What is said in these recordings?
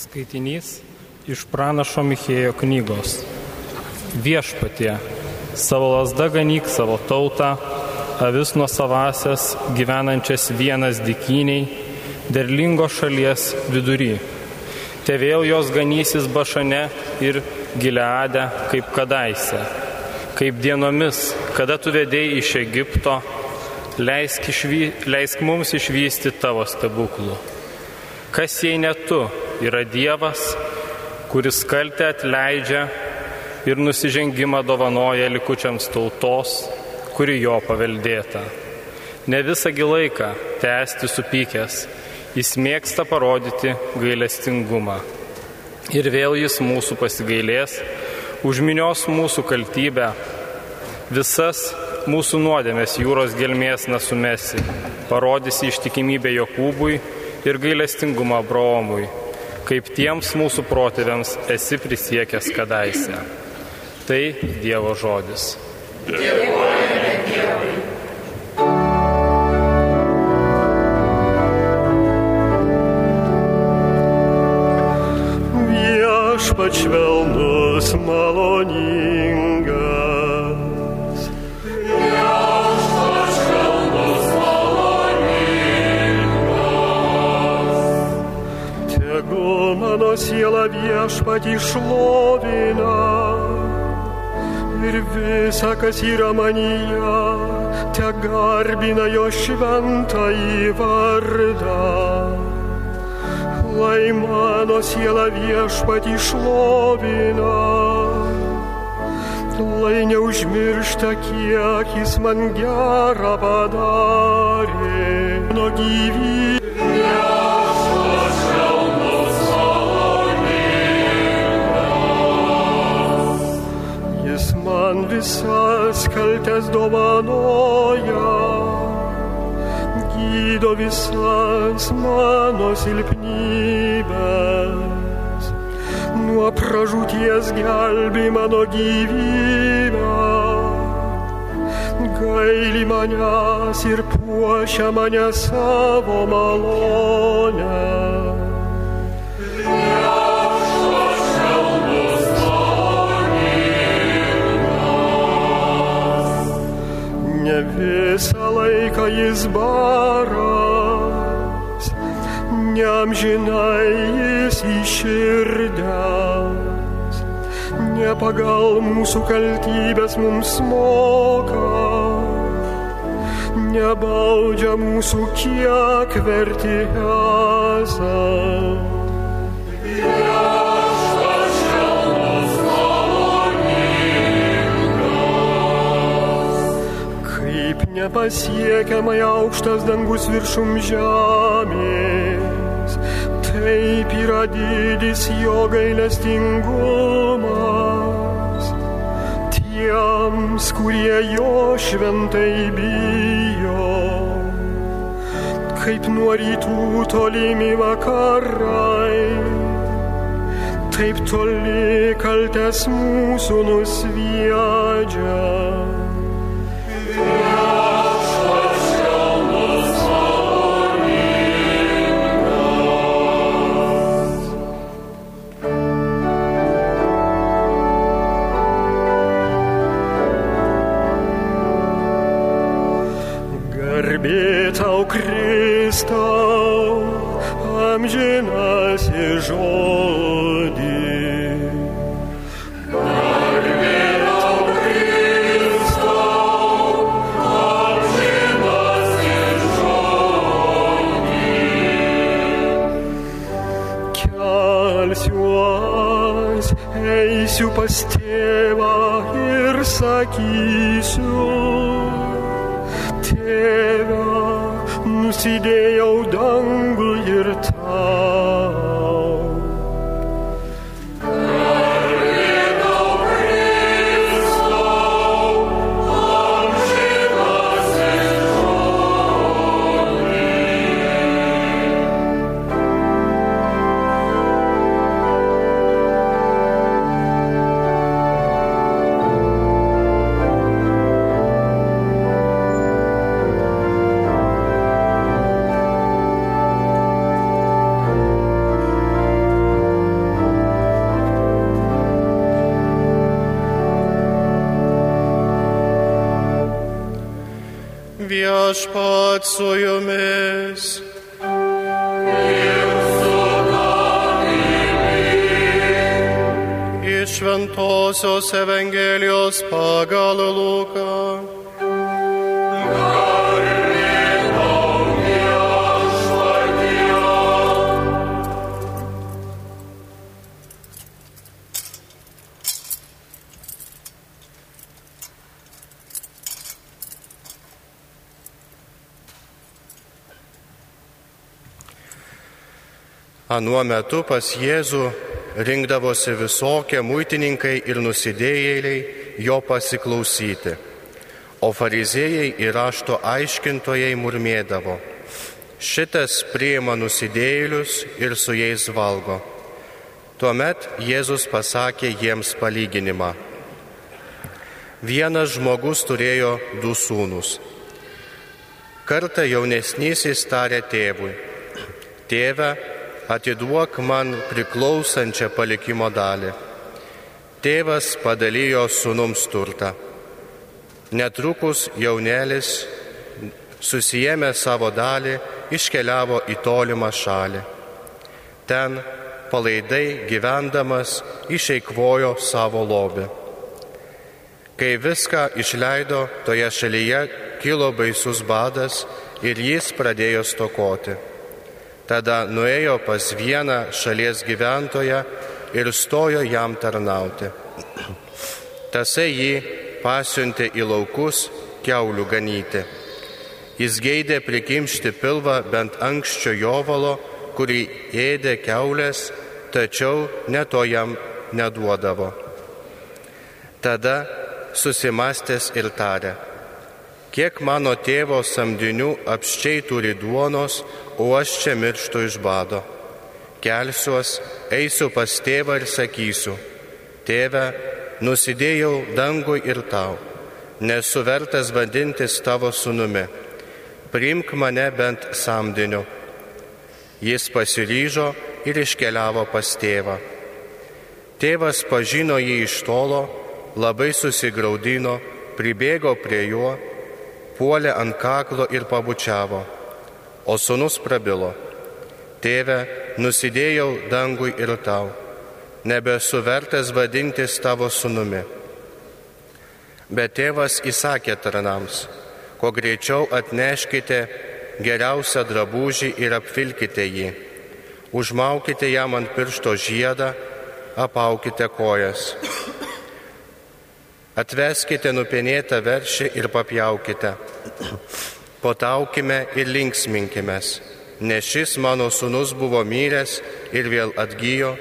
Skaitinys iš pranašo Michėjo knygos. Viešpatie, savo lasda ganyk savo tautą, avis nuo savasias gyvenančias vienas dikiniai, derlingo šalies vidury. Te vėl jos ganysis bašane ir gileadę kaip kadaise, kaip dienomis, kada tu vedėjai iš Egipto, leisk, išvy, leisk mums išvysti tavo stebuklų. Kas jei ne tu yra Dievas, kuris kaltę atleidžia ir nusižengimą dovanoja likučiams tautos, kuri jo paveldėta. Ne visągi laiką tęsti supykęs, jis mėgsta parodyti gailestingumą. Ir vėl jis mūsų pasigailės, užminios mūsų kaltybę, visas mūsų nuodėmės jūros gelmės nesumesi, parodysi ištikimybę Jokūbui ir gailestingumą Abraomui, kaip tiems mūsų protėviams esi prisiekęs kadaise. Tai Dievo žodis. Dėkojame mano siela viešpatį šlovina ir visa, kas yra manyje, te garbina jo šventąjį vardą. Lai mano siela viešpatį šlovina, lai neužmiršta, kiek jis man gerą padarė. Mano gyvybė. Visas kaltes dovanoja gydo visas mano silpnybės. Nuo pražūties gelbi mano gyvybę. Gaili manęs ir puošia mane savo malonę. Ne visą laiką jis baras, neamžinai jis iširdęs, ne pagal mūsų kaltybės mums moka, nebaudžia mūsų kiek verti esame. Nepasiekiamai aukštas dangus viršum žemės, taip yra didis jo gailestingumas. Tiems, kurie jo šventai bijo, kaip nuo rytų tolimi vakarai, taip toli kaltes mūsų nusviedžia. sky. Evangelijos pagal Luką. Anuo metu pas Jėzų rinkdavosi visokie muitininkai ir nusidėjėliai jo pasiklausyti. O fariziejai ir rašto aiškintojai murmėdavo. Šitas priima nusidėjėlius ir su jais valgo. Tuomet Jėzus pasakė jiems palyginimą. Vienas žmogus turėjo du sūnus. Kartą jaunesnysis tarė tėvui, tėve, atiduok man priklausančią palikimo dalį. Tėvas padalijo sunums turtą. Netrukus jaunelis, susijėmė savo dalį, iškeliavo į tolimą šalį. Ten palaidai gyvendamas išeikvojo savo lobį. Kai viską išleido, toje šalyje kilo baisus badas ir jis pradėjo stokoti. Tada nuėjo pas vieną šalies gyventoją ir stojo jam tarnauti. Tasai jį pasiuntė į laukus keulių ganyti. Jis geidė prikimšti pilvą bent ankščio jovalo, kurį ėdė keulės, tačiau neto jam neduodavo. Tada susimastęs ir tarė, kiek mano tėvo samdinių apščiai turi duonos, o aš čia mirštu iš bado. Kelsiuos, eisiu pas tėvą ir sakysiu, tėve, nusidėjau dangui ir tau, nesu vertas vadintis tavo sunumi, priimk mane bent samdiniu. Jis pasiryžo ir iškeliavo pas tėvą. Tėvas pažino jį iš tolo, labai susigaudino, pribėgo prie juo, puolė ant kaklo ir pabučiavo O sunus prabilo, tėve, nusidėjau dangui ir tau, nebesu vertas vadintis tavo sunumi. Bet tėvas įsakė tarnams, kuo greičiau atneškite geriausią drabužį ir apvilkite jį, užmaukite jam ant piršto žiedą, apaukite kojas. Atveskite nupenėtą veršį ir papjaukite Potaukime ir linksminkime, nes šis mano sunus buvo myręs ir vėl atgyjo,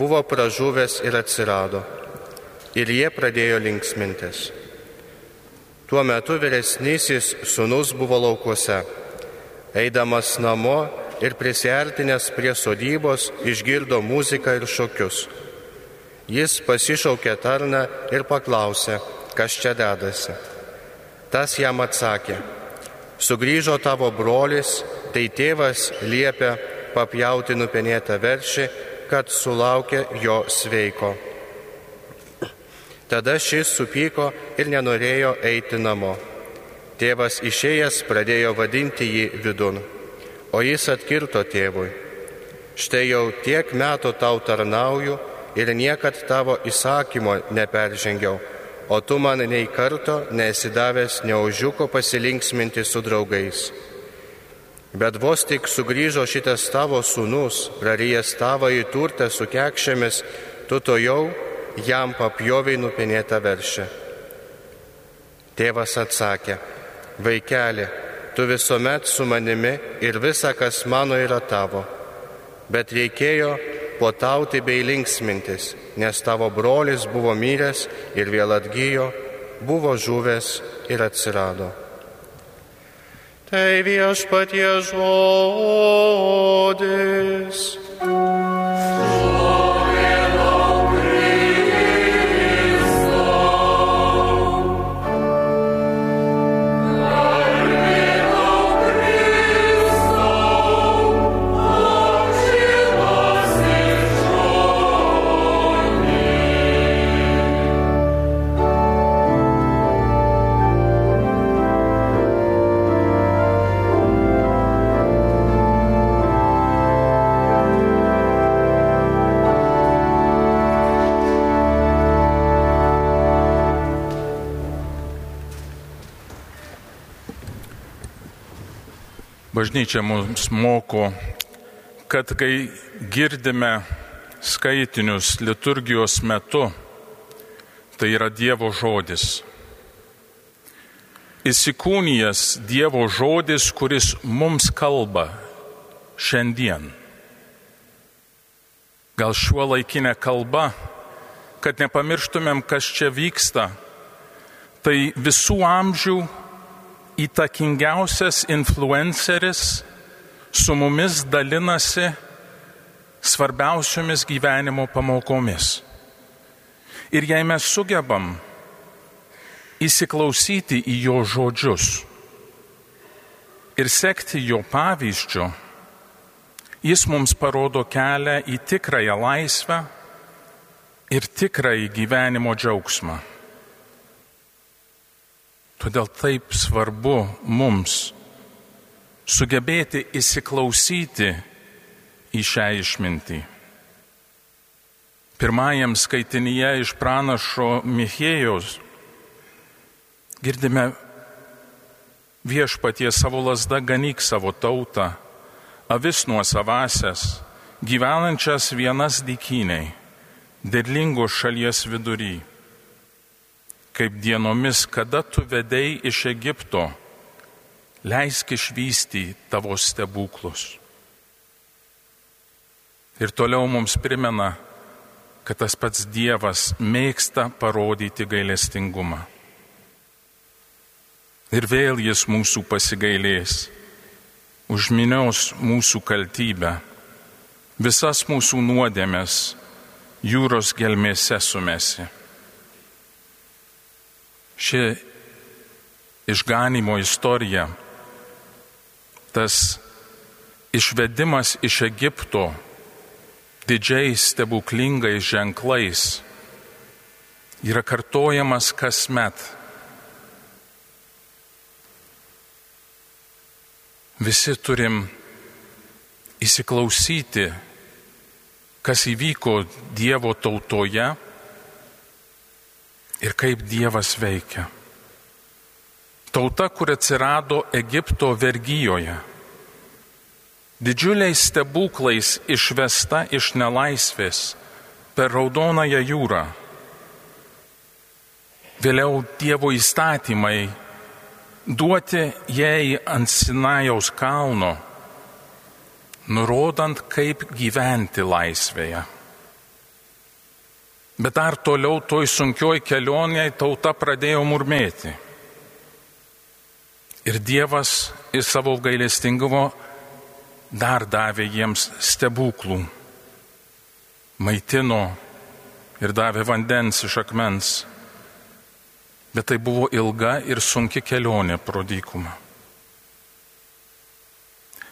buvo pražuvęs ir atsirado. Ir jie pradėjo linksmintis. Tuo metu vyresnysis sunus buvo laukuose. Eidamas namo ir prisartinęs prie sodybos išgirdo muziką ir šokius. Jis pasišaukė tarną ir paklausė, kas čia dedasi. Tas jam atsakė, Sugryžo tavo brolis, tai tėvas liepia papjauti nupenėtą veršį, kad sulaukė jo sveiko. Tada šis supyko ir nenorėjo eiti namo. Tėvas išėjęs pradėjo vadinti jį vidun, o jis atkirto tėvui. Štai jau tiek metų tau tarnauju ir niekad tavo įsakymo neperžengiau o tu man nei karto nesi davęs neužiuko pasilinksminti su draugais. Bet vos tik sugrįžo šitas tavo sūnus, prarijęs tavo į turtą su kekšėmis, tu to jau jam papjoviai nupinėta veršė. Tėvas atsakė, vaikeli, tu visuomet su manimi ir visa, kas mano yra tavo, bet reikėjo puotauti bei linksmintis, nes tavo brolis buvo myręs ir vėl atgyjo, buvo žuvęs ir atsirado. Tai viešpatie žodis. Bažnyčia mums moko, kad kai girdime skaitinius liturgijos metu, tai yra Dievo žodis. Įsikūnijas Dievo žodis, kuris mums kalba šiandien. Gal šiuo laikinė kalba, kad nepamirštumėm, kas čia vyksta, tai visų amžių įtakingiausias influenceris su mumis dalinasi svarbiausiomis gyvenimo pamokomis. Ir jei mes sugebam įsiklausyti į jo žodžius ir sekti jo pavyzdžiu, jis mums parodo kelią į tikrąją laisvę ir tikrąjį gyvenimo džiaugsmą. Todėl taip svarbu mums sugebėti įsiklausyti į šią išmintį. Pirmajam skaitinyje iš pranašo Michėjaus girdime viešpatie savo lasda ganyk savo tautą, avis nuo savasias, gyvenančias vienas dykiniai, derlingos šalies vidury kaip dienomis, kada tu vedei iš Egipto, leisk išvysti tavo stebuklus. Ir toliau mums primena, kad tas pats Dievas mėgsta parodyti gailestingumą. Ir vėl jis mūsų pasigailės, užminios mūsų kaltybę, visas mūsų nuodėmės jūros gelmėse sumesi. Ši išganimo istorija, tas išvedimas iš Egipto didžiais stebuklingais ženklais yra kartojamas kasmet. Visi turim įsiklausyti, kas įvyko Dievo tautoje ir kaip Dievas veikia. Tauta, kur atsirado Egipto vergyjoje, didžiuliais stebuklais išvesta iš nelaisvės per Raudonąją jūrą. Vėliau Dievo įstatymai duoti jai ant Sinajaus kalno, nurodant, kaip gyventi laisvėje. Bet dar toliau toj sunkioj kelionėje tauta pradėjo murmėti. Ir Dievas į savo gailestingumo dar davė jiems stebuklų. Maitino ir davė vandens iš akmens. Bet tai buvo ilga ir sunki kelionė pro dykumą.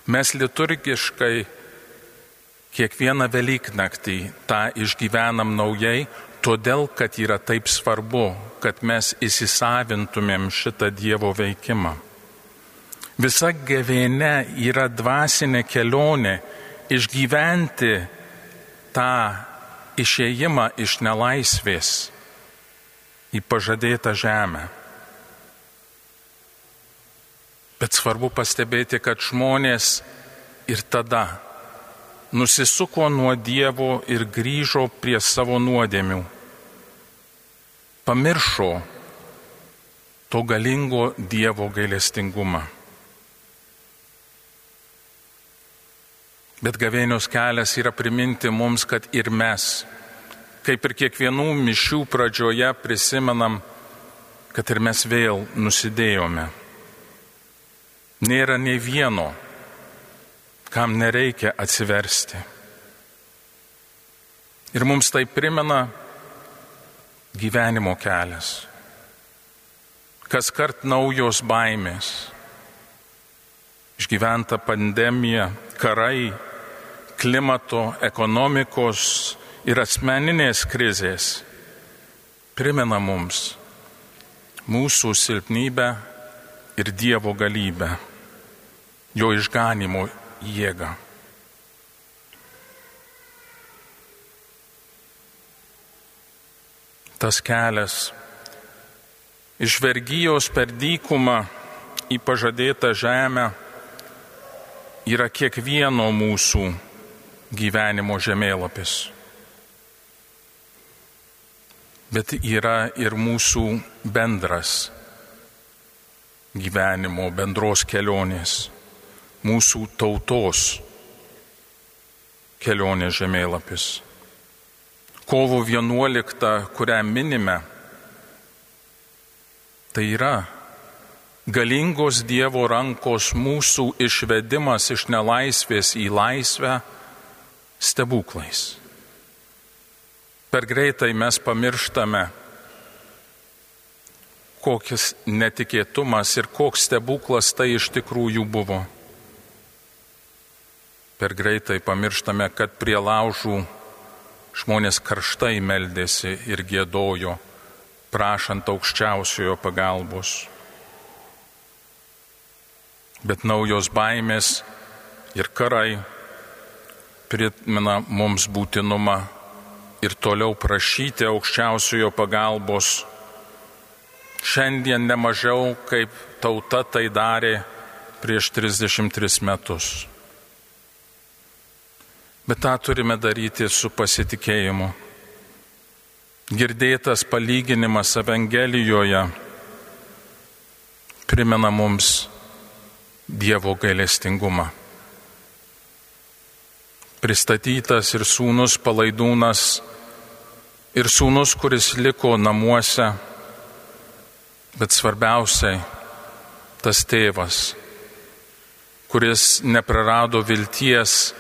Mes liturgiškai kiekvieną Velyknaktį tą išgyvenam naujai, todėl kad yra taip svarbu, kad mes įsisavintumėm šitą Dievo veikimą. Visa gavėne yra dvasinė kelionė išgyventi tą išėjimą iš nelaisvės į pažadėtą žemę. Bet svarbu pastebėti, kad žmonės ir tada nusisuko nuo Dievo ir grįžo prie savo nuodėmių. Pamiršo to galingo Dievo gailestingumą. Bet gavėnios kelias yra priminti mums, kad ir mes, kaip ir kiekvienų mišių pradžioje prisimenam, kad ir mes vėl nusidėjome. Nėra nei vieno kam nereikia atsiversti. Ir mums tai primena gyvenimo kelias. Kas kart naujos baimės, išgyventa pandemija, karai, klimato, ekonomikos ir asmeninės krizės primena mums mūsų silpnybę ir Dievo galybę, jo išganimo jėgą. Tas kelias iš vergyjos per dykumą į pažadėtą žemę yra kiekvieno mūsų gyvenimo žemėlapis. Bet yra ir mūsų bendras gyvenimo, bendros kelionės, mūsų tautos kelionės žemėlapis. Kovo 11, kurią minime, tai yra galingos Dievo rankos mūsų išvedimas iš nelaisvės į laisvę stebuklais. Per greitai mes pamirštame, kokis netikėtumas ir koks stebuklas tai iš tikrųjų buvo. Per greitai pamirštame, kad prie laužų žmonės karštai meldėsi ir gėdojo, prašant aukščiausiojo pagalbos bet naujos baimės ir karai primena mums būtinumą ir toliau prašyti aukščiausiojo pagalbos. Šiandien nemažiau kaip tauta tai darė prieš 33 metus. Bet tą turime daryti su pasitikėjimu. Girdėtas palyginimas Evangelijoje primena mums Dievo gailestingumą. Pristatytas ir sūnus palaidūnas, ir sūnus, kuris liko namuose, bet svarbiausiai tas tėvas, kuris neprarado vilties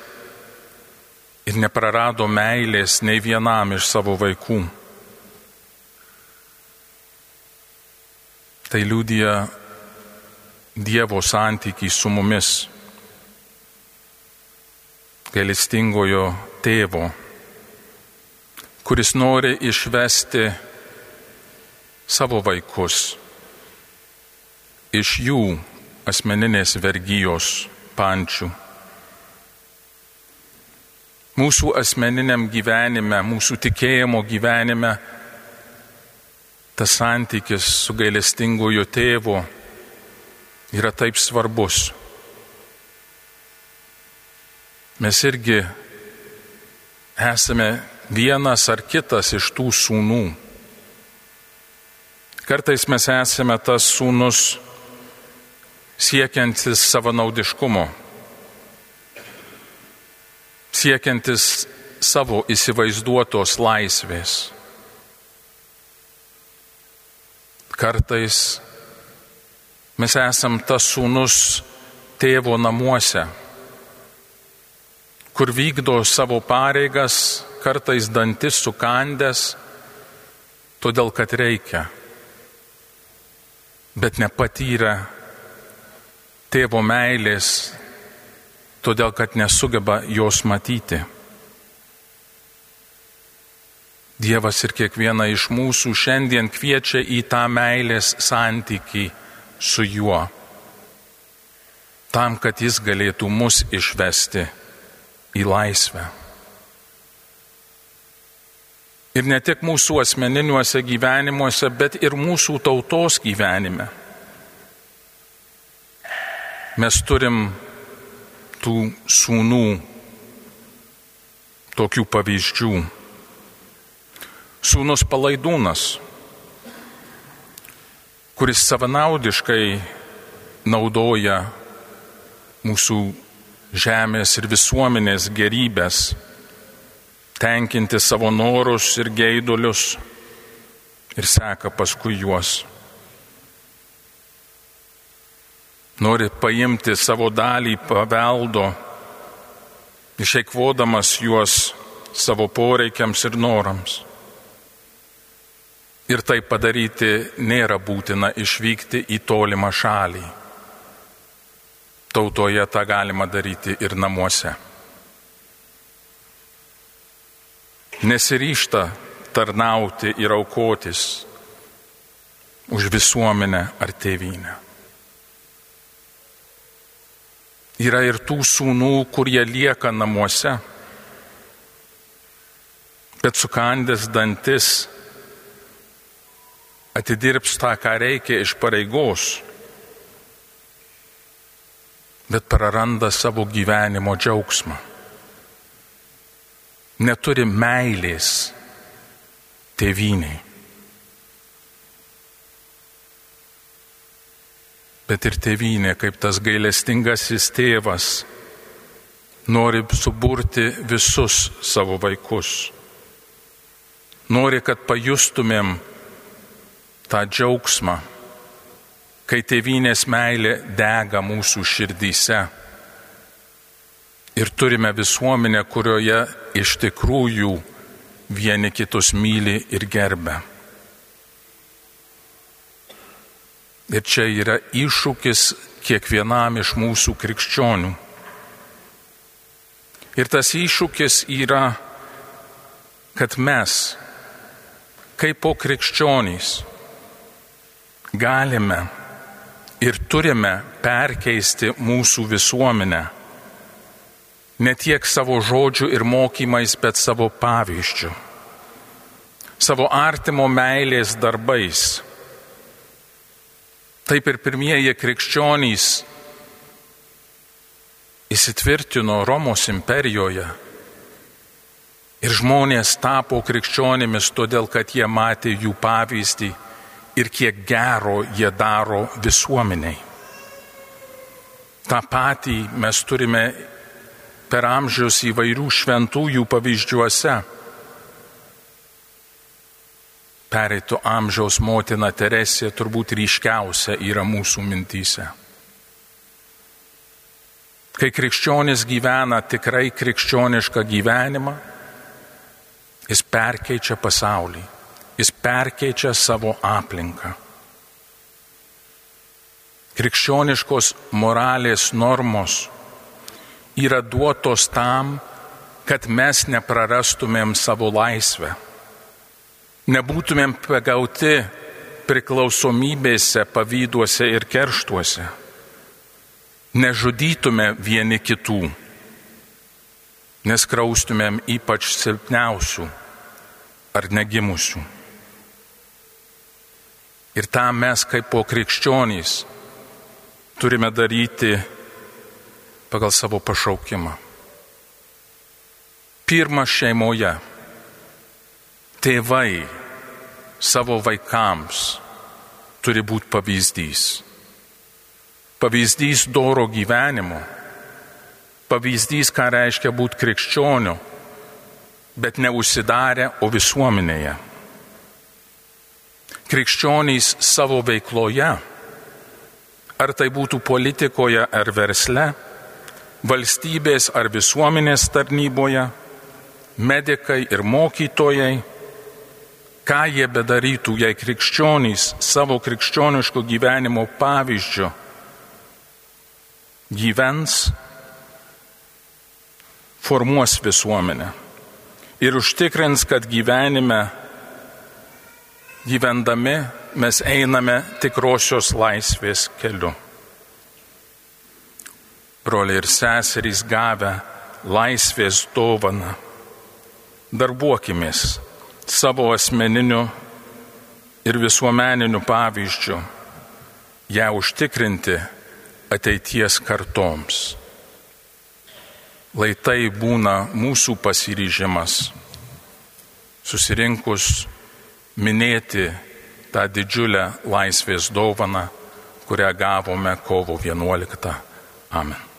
ir neprarado meilės nei vienam iš savo vaikų. Tai liūdija Dievo santykiai su mumis, gailestingojo tėvo, kuris nori išvesti savo vaikus iš jų asmeninės vergyjos pančių. Mūsų asmeniniam gyvenime, mūsų tikėjimo gyvenime tas santykis su gailestingojo tėvo yra taip svarbus. Mes irgi esame vienas ar kitas iš tų sūnų. Kartais mes esame tas sūnus siekiantis savanaudiškumo, siekiantis savo įsivaizduotos laisvės. Kartais Mes esam tas sūnus tėvo namuose, kur vykdo savo pareigas, kartais dantis sukandęs, todėl kad reikia, bet nepatyrę tėvo meilės, todėl kad nesugeba jos matyti. Dievas ir kiekviena iš mūsų šiandien kviečia į tą meilės santykį su juo, tam, kad jis galėtų mus išvesti į laisvę. Ir ne tik mūsų asmeniniuose gyvenimuose, bet ir mūsų tautos gyvenime. Mes turim tų sūnų, tokių pavyzdžių. Sūnus palaidūnas kuris savanaudiškai naudoja mūsų žemės ir visuomenės gerybės, tenkinti savo norus ir geidulius ir seka paskui juos. Nori paimti savo dalį paveldo, išeikvodamas juos savo poreikiams ir norams. Ir tai padaryti nėra būtina išvykti į tolimą šalį. Tautoje tą galima daryti ir namuose. Nesiryšta tarnauti ir aukotis už visuomenę ar tėvynę. Yra ir tų sūnų, kurie lieka namuose, bet sukandęs dantis atidirbs tą, ką reikia iš pareigos. bet praranda savo gyvenimo džiaugsmą. Neturi meilės tėviniai. Bet ir tėvynė, kaip tas gailestingasis tėvas, nori suburti visus savo vaikus. Nori, kad pajustumėm tą džiaugsmą, kai tėvynės meilė dega mūsų širdyse. Ir turime visuomenę, kurioje iš tikrųjų vieni kitus myli ir gerbia. Ir čia yra iššūkis kiekvienam iš mūsų krikščionių. Ir tas iššūkis yra, kad mes, kaip po krikščionys, galime ir turime perkeisti mūsų visuomenę. Ne tiek savo žodžių ir mokymais, bet savo pavyzdžių. Savo artimo meilės darbais. Taip ir pirmieji krikščionys įsitvirtino Romos imperijoje. Ir žmonės tapo krikščionimis todėl, kad jie matė jų pavyzdį ir kiek gero jie daro visuomeniai. Ta patį mes turime per amžius įvairių šventųjų pavyzdžiuose. Pereito amžiaus motina Teresė turbūt ryškiausia yra mūsų mintyse. Kai krikščionis gyvena tikrai krikščionišką gyvenimą, jis perkeičia pasaulį, jis perkeičia savo aplinką. Krikščioniškos moralės normos yra duotos tam, kad mes neprarastumėm savo laisvę, nebūtumėm pagauti priklausomybėse, pavyduose ir kerštuose nežudytume vieni kitų, neskraustumėm ypač silpniausių ar negimusių. Ir tą mes kaip po krikščionys turime daryti pagal savo pašaukimą. Pirma šeimoje tėvai savo vaikams turi būti pavyzdys pavyzdys doro gyvenimo, pavyzdys, ką reiškia būti krikščioniu, bet neužsidarę, o visuomenėje. Krikščionys savo veikloje, ar tai būtų politikoje ar versle, valstybės ar visuomenės tarnyboje, medikai ir mokytojai, ką jie bedarytų, jei krikščionys savo krikščioniško gyvenimo pavyzdžio gyvens, formuos visuomenę ir užtikrins, kad gyvenime gyvendami mes einame tikrosios laisvės keliu. Broliai ir seserys gavę laisvės dovaną, darbuokimės savo asmeniniu ir visuomeniniu pavyzdžiu, ją užtikrinti ateities kartoms. Lai tai būna mūsų pasiryžimas susirinkus minėti tą didžiulę laisvės dovaną, kurią gavome kovo 11. Amen.